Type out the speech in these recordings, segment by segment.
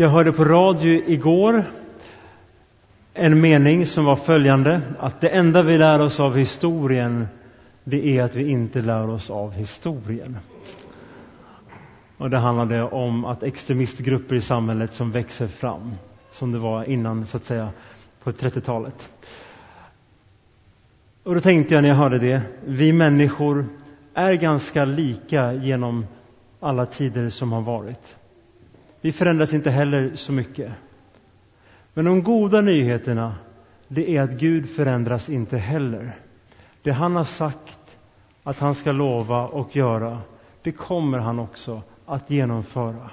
Jag hörde på radio igår en mening som var följande att det enda vi lär oss av historien det är att vi inte lär oss av historien. Och det handlade om att extremistgrupper i samhället som växer fram, som det var innan, så att säga, på 30-talet. Och då tänkte jag när jag hörde det, vi människor är ganska lika genom alla tider som har varit. Vi förändras inte heller så mycket. Men de goda nyheterna, det är att Gud förändras inte heller. Det han har sagt att han ska lova och göra, det kommer han också att genomföra.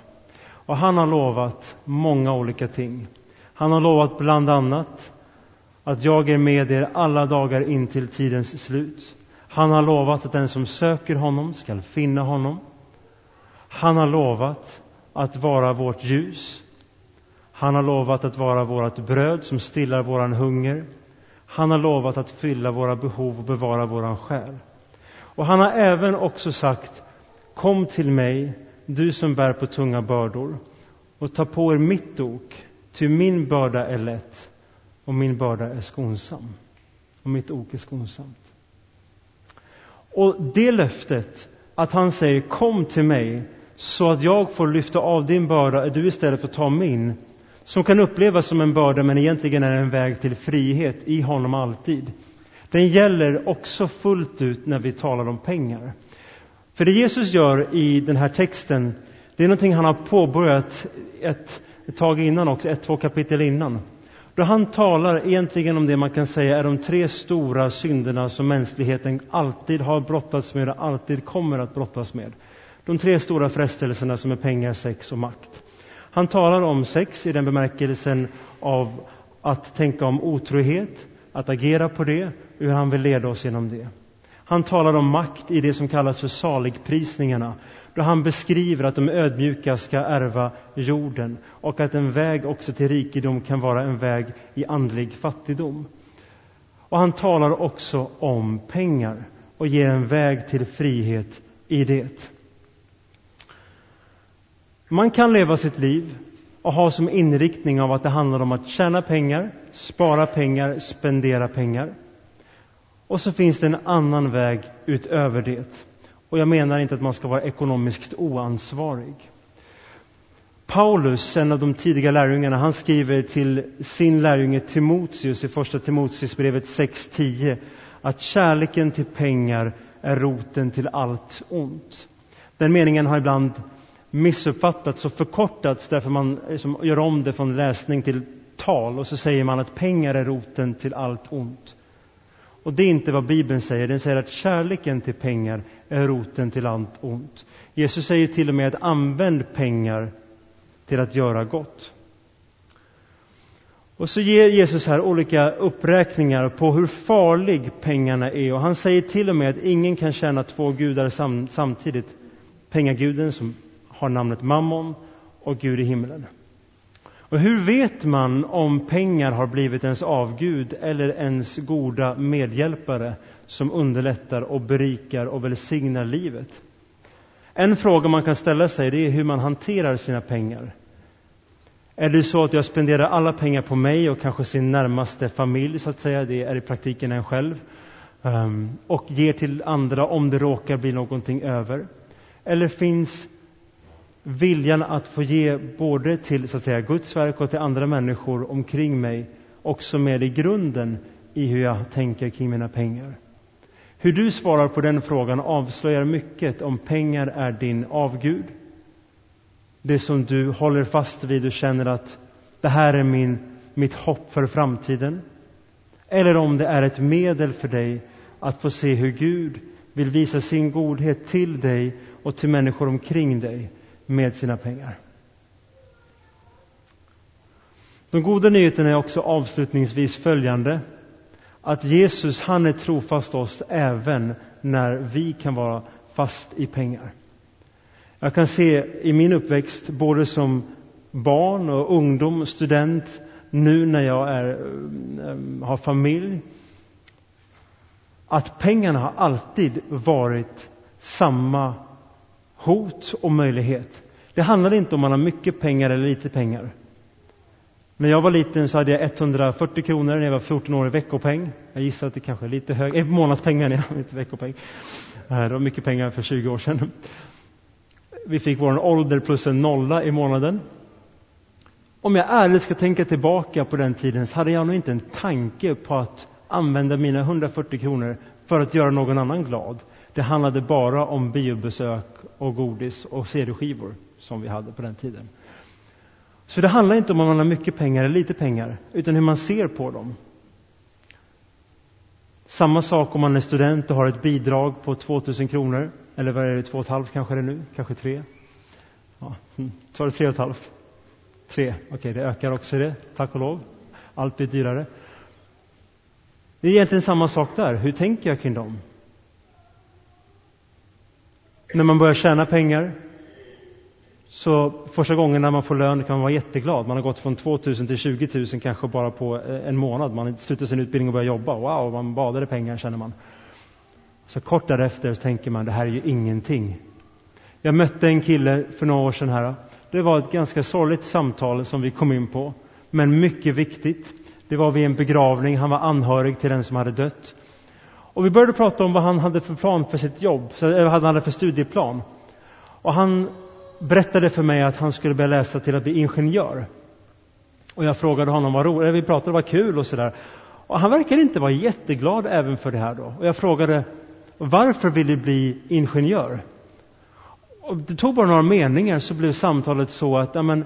Och han har lovat många olika ting. Han har lovat bland annat att jag är med er alla dagar in till tidens slut. Han har lovat att den som söker honom skall finna honom. Han har lovat att vara vårt ljus. Han har lovat att vara vårt bröd som stillar våran hunger. Han har lovat att fylla våra behov och bevara våran själ. Och han har även också sagt Kom till mig, du som bär på tunga bördor och ta på er mitt ok, ty min börda är lätt och min börda är skonsam. Och mitt ok är skonsamt. Och det löftet, att han säger kom till mig så att jag får lyfta av din börda, är du istället att ta min, som kan upplevas som en börda men egentligen är en väg till frihet i honom alltid. Den gäller också fullt ut när vi talar om pengar. För det Jesus gör i den här texten, det är någonting han har påbörjat ett, ett tag innan också, ett, två kapitel innan. Då han talar egentligen om det man kan säga är de tre stora synderna som mänskligheten alltid har brottats med och alltid kommer att brottas med. De tre stora frestelserna som är pengar, sex och makt. Han talar om sex i den bemärkelsen av att tänka om otrohet, att agera på det, hur han vill leda oss genom det. Han talar om makt i det som kallas för saligprisningarna, då han beskriver att de ödmjuka ska ärva jorden och att en väg också till rikedom kan vara en väg i andlig fattigdom. Och han talar också om pengar och ger en väg till frihet i det. Man kan leva sitt liv och ha som inriktning av att det handlar om att tjäna pengar, spara pengar, spendera pengar. Och så finns det en annan väg utöver det. Och jag menar inte att man ska vara ekonomiskt oansvarig. Paulus, en av de tidiga lärjungarna, han skriver till sin lärjunge Timoteus i första Timoteusbrevet 6.10 att kärleken till pengar är roten till allt ont. Den meningen har ibland missuppfattats och förkortats därför man liksom gör om det från läsning till tal och så säger man att pengar är roten till allt ont. Och det är inte vad Bibeln säger. Den säger att kärleken till pengar är roten till allt ont. Jesus säger till och med att använd pengar till att göra gott. Och så ger Jesus här olika uppräkningar på hur farlig pengarna är. Och han säger till och med att ingen kan tjäna två gudar sam samtidigt. Pengaguden som har namnet Mammon och Gud i himlen. Och hur vet man om pengar har blivit ens avgud eller ens goda medhjälpare som underlättar och berikar och välsignar livet? En fråga man kan ställa sig det är hur man hanterar sina pengar. Är det så att jag spenderar alla pengar på mig och kanske sin närmaste familj, så att säga, det är i praktiken en själv, ehm, och ger till andra om det råkar bli någonting över? Eller finns viljan att få ge både till så att säga, Guds verk och till andra människor omkring mig också med i grunden i hur jag tänker kring mina pengar. Hur du svarar på den frågan avslöjar mycket om pengar är din avgud. Det som du håller fast vid och känner att det här är min, mitt hopp för framtiden. Eller om det är ett medel för dig att få se hur Gud vill visa sin godhet till dig och till människor omkring dig med sina pengar. De goda nyheterna är också avslutningsvis följande. Att Jesus, han är trofast oss även när vi kan vara fast i pengar. Jag kan se i min uppväxt, både som barn och ungdom, student, nu när jag är, um, um, har familj, att pengarna har alltid varit samma hot och möjlighet. Det handlar inte om man har mycket pengar eller lite pengar. När jag var liten så hade jag 140 kronor när jag var 14 år i veckopeng. Jag gissar att det kanske är lite högre, eh, månadspeng menar jag, inte veckopeng. Eh, det var mycket pengar för 20 år sedan. Vi fick vår ålder plus en nolla i månaden. Om jag ärligt ska tänka tillbaka på den tiden så hade jag nog inte en tanke på att använda mina 140 kronor för att göra någon annan glad. Det handlade bara om biobesök och godis och CD-skivor som vi hade på den tiden. Så det handlar inte om om man har mycket pengar eller lite pengar, utan hur man ser på dem. Samma sak om man är student och har ett bidrag på 2000 kronor, eller vad är det, två och ett halvt kanske det är nu, kanske tre. Ja, mm. så var det tre och ett halvt. Tre, okej, okay, det ökar också det, tack och lov. Allt blir dyrare. Det är egentligen samma sak där. Hur tänker jag kring dem? När man börjar tjäna pengar, så första gången när man får lön kan man vara jätteglad. Man har gått från 2000 till 20 000 kanske bara på eh, en månad. Man slutar sin utbildning och börjar jobba. Wow, man badade pengar känner man. Så kort därefter så tänker man, det här är ju ingenting. Jag mötte en kille för några år sedan här. Det var ett ganska sorgligt samtal som vi kom in på, men mycket viktigt. Det var vid en begravning, han var anhörig till den som hade dött. Och vi började prata om vad han hade för plan för sitt jobb, eller vad han hade för studieplan. Och han berättade för mig att han skulle börja läsa till att bli ingenjör. Och jag frågade honom vad roligt, vi pratade vad kul och sådär. Och han verkade inte vara jätteglad även för det här då. Och jag frågade varför vill du bli ingenjör? Och det tog bara några meningar så blev samtalet så att amen,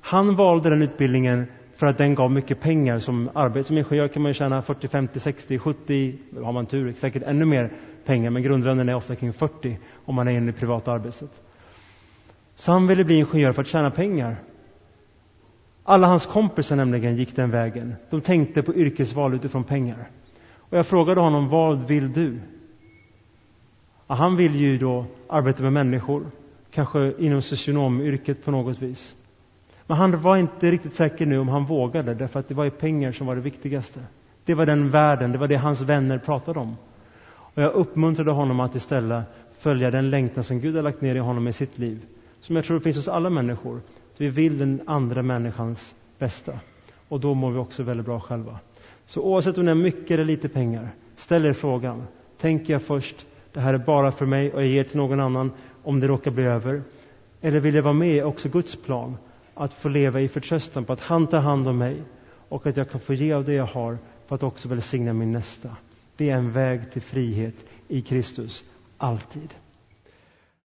han valde den utbildningen för att den gav mycket pengar som arbet, Som ingenjör kan man tjäna 40, 50, 60, 70, har man tur, säkert ännu mer pengar, men grundlönen är ofta kring 40 om man är inne i privata arbetet. Så han ville bli ingenjör för att tjäna pengar. Alla hans kompisar nämligen gick den vägen. De tänkte på yrkesval utifrån pengar. Och jag frågade honom, vad vill du? Ja, han vill ju då arbeta med människor, kanske inom socionomyrket på något vis. Men han var inte riktigt säker nu om han vågade, därför att det var ju pengar som var det viktigaste. Det var den världen, det var det hans vänner pratade om. Och jag uppmuntrade honom att istället följa den längtan som Gud har lagt ner i honom i sitt liv som jag tror finns hos alla människor. Vi vill den andra människans bästa. Och då mår vi också väldigt bra själva. Så oavsett om det är mycket eller lite pengar, ställ er frågan. Tänker jag först, det här är bara för mig och jag ger till någon annan om det råkar bli över? Eller vill jag vara med i också Guds plan? Att få leva i förtröstan på att han tar hand om mig och att jag kan få ge av det jag har för att också välsigna min nästa. Det är en väg till frihet i Kristus, alltid.